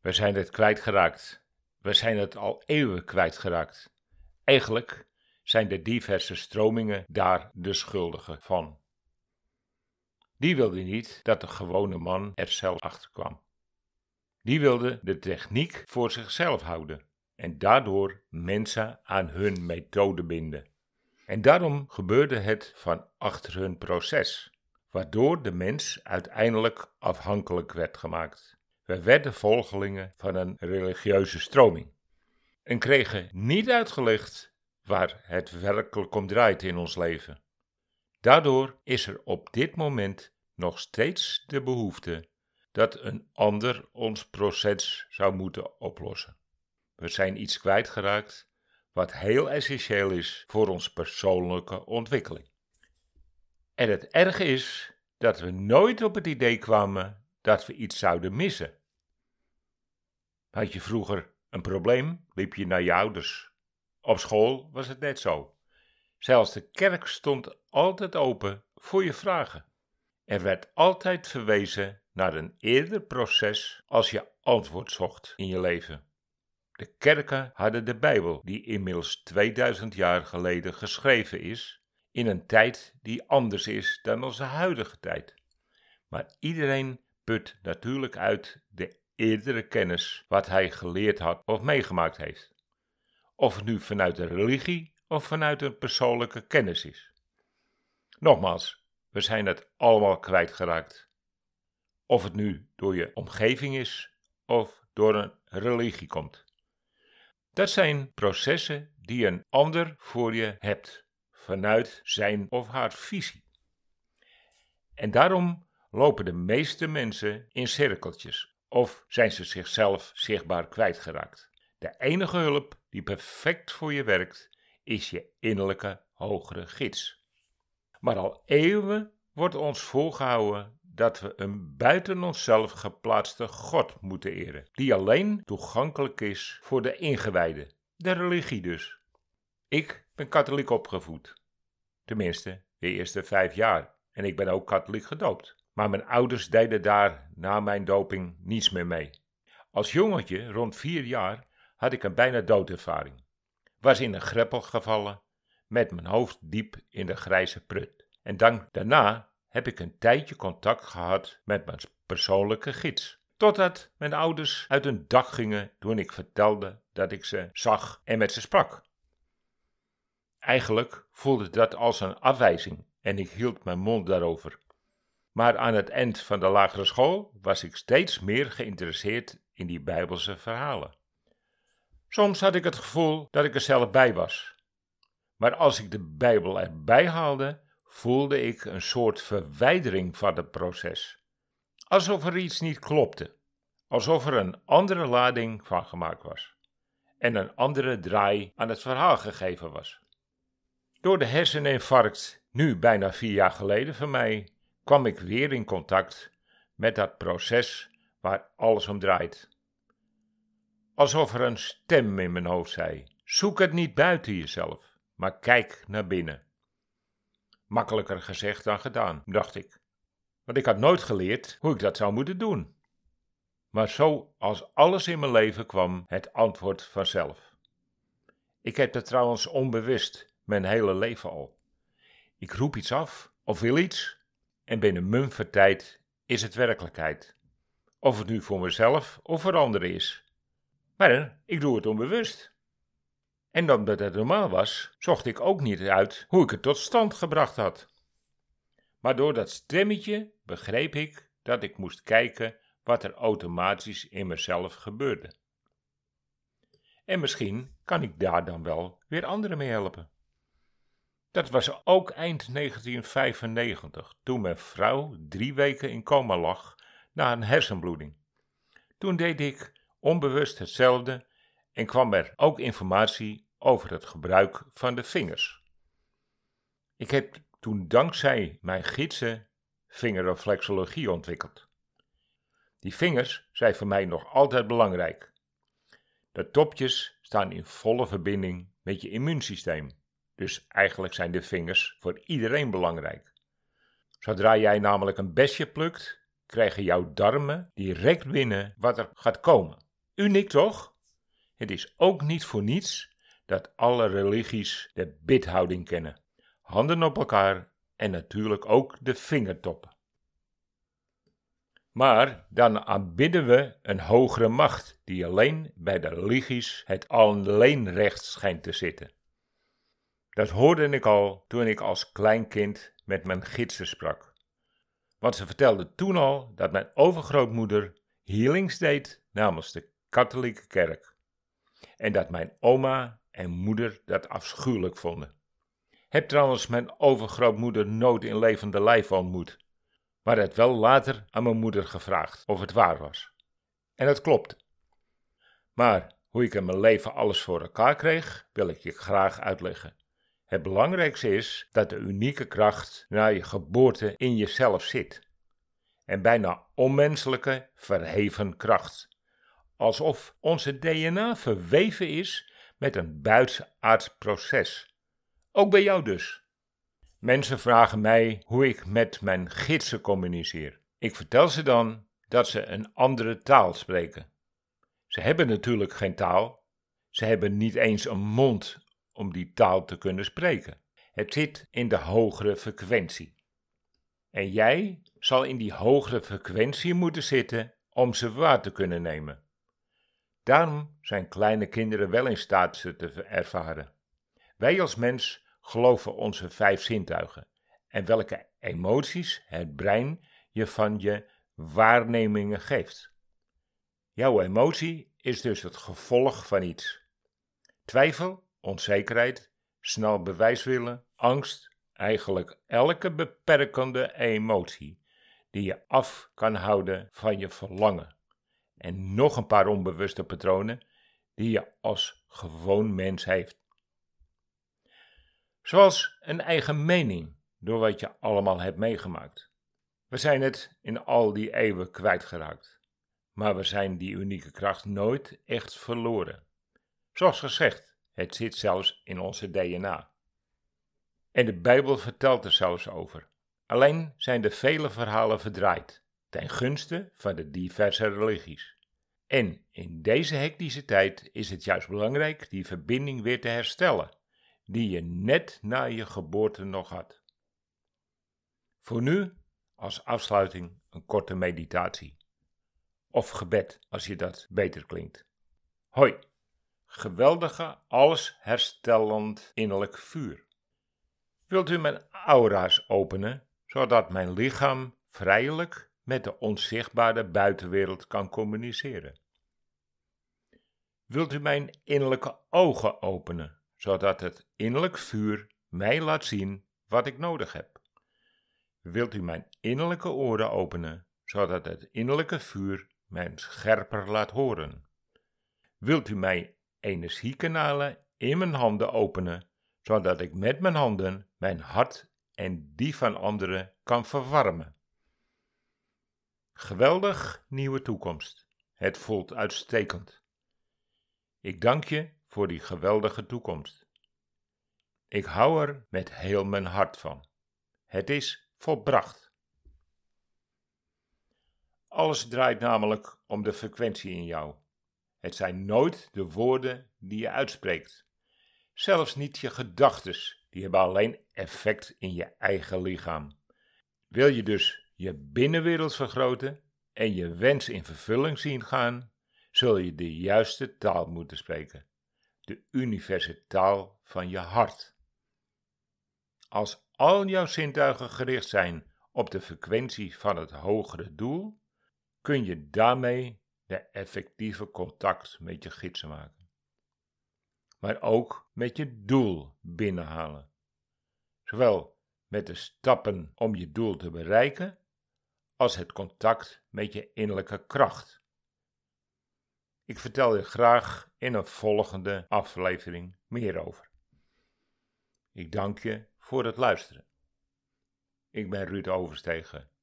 We zijn het kwijtgeraakt. We zijn het al eeuwen kwijtgeraakt. Eigenlijk zijn de diverse stromingen daar de schuldigen van. Die wilde niet dat de gewone man er zelf achter kwam. Die wilde de techniek voor zichzelf houden en daardoor mensen aan hun methode binden. En daarom gebeurde het van achter hun proces, waardoor de mens uiteindelijk afhankelijk werd gemaakt. We werden volgelingen van een religieuze stroming en kregen niet uitgelegd waar het werkelijk om draait in ons leven. Daardoor is er op dit moment nog steeds de behoefte dat een ander ons proces zou moeten oplossen. We zijn iets kwijtgeraakt wat heel essentieel is voor onze persoonlijke ontwikkeling. En het erge is dat we nooit op het idee kwamen dat we iets zouden missen. Had je vroeger een probleem, liep je naar je ouders. Op school was het net zo. Zelfs de kerk stond altijd open voor je vragen. Er werd altijd verwezen naar een eerder proces als je antwoord zocht in je leven. De kerken hadden de Bijbel, die inmiddels 2000 jaar geleden geschreven is, in een tijd die anders is dan onze huidige tijd. Maar iedereen put natuurlijk uit de eerdere kennis wat hij geleerd had of meegemaakt heeft. Of het nu vanuit de religie of vanuit een persoonlijke kennis is. Nogmaals, we zijn het allemaal kwijtgeraakt. Of het nu door je omgeving is of door een religie komt. Dat zijn processen die een ander voor je hebt, vanuit zijn of haar visie. En daarom lopen de meeste mensen in cirkeltjes of zijn ze zichzelf zichtbaar kwijtgeraakt. De enige hulp die perfect voor je werkt, is je innerlijke hogere gids. Maar al eeuwen wordt ons voorgehouden dat we een buiten onszelf geplaatste God moeten eren, die alleen toegankelijk is voor de ingewijden, de religie dus. Ik ben katholiek opgevoed, tenminste de eerste vijf jaar, en ik ben ook katholiek gedoopt. Maar mijn ouders deden daar na mijn doping niets meer mee. Als jongetje, rond vier jaar, had ik een bijna doodervaring. Was in een greppel gevallen, met mijn hoofd diep in de grijze prut. En dan daarna heb ik een tijdje contact gehad met mijn persoonlijke gids. Totdat mijn ouders uit hun dak gingen toen ik vertelde dat ik ze zag en met ze sprak. Eigenlijk voelde dat als een afwijzing en ik hield mijn mond daarover. Maar aan het eind van de lagere school was ik steeds meer geïnteresseerd in die Bijbelse verhalen. Soms had ik het gevoel dat ik er zelf bij was. Maar als ik de Bijbel erbij haalde, voelde ik een soort verwijdering van het proces. Alsof er iets niet klopte. Alsof er een andere lading van gemaakt was. En een andere draai aan het verhaal gegeven was. Door de herseninfarct, nu bijna vier jaar geleden voor mij, kwam ik weer in contact met dat proces waar alles om draait. Alsof er een stem in mijn hoofd zei: Zoek het niet buiten jezelf, maar kijk naar binnen. Makkelijker gezegd dan gedaan, dacht ik. Want ik had nooit geleerd hoe ik dat zou moeten doen. Maar zo als alles in mijn leven kwam het antwoord vanzelf. Ik heb dat trouwens onbewust mijn hele leven al. Ik roep iets af of wil iets en binnen mum tijd is het werkelijkheid. Of het nu voor mezelf of voor anderen is. Maar ik doe het onbewust. En omdat het normaal was, zocht ik ook niet uit hoe ik het tot stand gebracht had. Maar door dat stemmetje begreep ik dat ik moest kijken wat er automatisch in mezelf gebeurde. En misschien kan ik daar dan wel weer anderen mee helpen. Dat was ook eind 1995, toen mijn vrouw drie weken in coma lag na een hersenbloeding. Toen deed ik onbewust hetzelfde en kwam er ook informatie over het gebruik van de vingers. Ik heb toen dankzij mijn gidsen vingerreflexologie ontwikkeld. Die vingers zijn voor mij nog altijd belangrijk. De topjes staan in volle verbinding met je immuunsysteem. Dus eigenlijk zijn de vingers voor iedereen belangrijk. Zodra jij namelijk een besje plukt, krijgen jouw darmen direct binnen wat er gaat komen. Uniek toch? Het is ook niet voor niets dat alle religies de bidhouding kennen. Handen op elkaar en natuurlijk ook de vingertoppen. Maar dan aanbidden we een hogere macht die alleen bij de religies het alleenrecht schijnt te zitten. Dat hoorde ik al toen ik als klein kind met mijn gidsen sprak. Want ze vertelde toen al dat mijn overgrootmoeder healings deed namens de katholieke kerk. En dat mijn oma en moeder dat afschuwelijk vonden. Heb trouwens mijn overgrootmoeder nooit in levende lijf ontmoet, maar het wel later aan mijn moeder gevraagd of het waar was. En het klopt. Maar hoe ik in mijn leven alles voor elkaar kreeg, wil ik je graag uitleggen. Het belangrijkste is dat de unieke kracht na je geboorte in jezelf zit. En bijna onmenselijke, verheven kracht. Alsof onze DNA verweven is met een buitenaards proces. Ook bij jou dus. Mensen vragen mij hoe ik met mijn gidsen communiceer. Ik vertel ze dan dat ze een andere taal spreken. Ze hebben natuurlijk geen taal. Ze hebben niet eens een mond om die taal te kunnen spreken. Het zit in de hogere frequentie. En jij zal in die hogere frequentie moeten zitten om ze waar te kunnen nemen. Daarom zijn kleine kinderen wel in staat ze te ervaren. Wij als mens geloven onze vijf zintuigen en welke emoties het brein je van je waarnemingen geeft. Jouw emotie is dus het gevolg van iets. Twijfel onzekerheid, snel bewijs willen, angst, eigenlijk elke beperkende emotie die je af kan houden van je verlangen. En nog een paar onbewuste patronen die je als gewoon mens heeft. Zoals een eigen mening door wat je allemaal hebt meegemaakt. We zijn het in al die eeuwen kwijtgeraakt, maar we zijn die unieke kracht nooit echt verloren. Zoals gezegd, het zit zelfs in onze DNA. En de Bijbel vertelt er zelfs over. Alleen zijn de vele verhalen verdraaid, ten gunste van de diverse religies. En in deze hectische tijd is het juist belangrijk die verbinding weer te herstellen, die je net na je geboorte nog had. Voor nu, als afsluiting, een korte meditatie. Of gebed, als je dat beter klinkt. Hoi geweldige, alles herstellend innerlijk vuur. Wilt u mijn aura's openen, zodat mijn lichaam vrijelijk met de onzichtbare buitenwereld kan communiceren? Wilt u mijn innerlijke ogen openen, zodat het innerlijk vuur mij laat zien wat ik nodig heb? Wilt u mijn innerlijke oren openen, zodat het innerlijke vuur mij scherper laat horen? Wilt u mij energiekanalen in mijn handen openen, zodat ik met mijn handen mijn hart en die van anderen kan verwarmen. Geweldig nieuwe toekomst. Het voelt uitstekend. Ik dank je voor die geweldige toekomst. Ik hou er met heel mijn hart van. Het is volbracht. Alles draait namelijk om de frequentie in jou. Het zijn nooit de woorden die je uitspreekt. Zelfs niet je gedachtes, die hebben alleen effect in je eigen lichaam. Wil je dus je binnenwereld vergroten en je wens in vervulling zien gaan, zul je de juiste taal moeten spreken. De universele taal van je hart. Als al jouw zintuigen gericht zijn op de frequentie van het hogere doel, kun je daarmee de effectieve contact met je gidsen maken. Maar ook met je doel binnenhalen. Zowel met de stappen om je doel te bereiken, als het contact met je innerlijke kracht. Ik vertel je graag in een volgende aflevering meer over. Ik dank je voor het luisteren. Ik ben Ruud Overstegen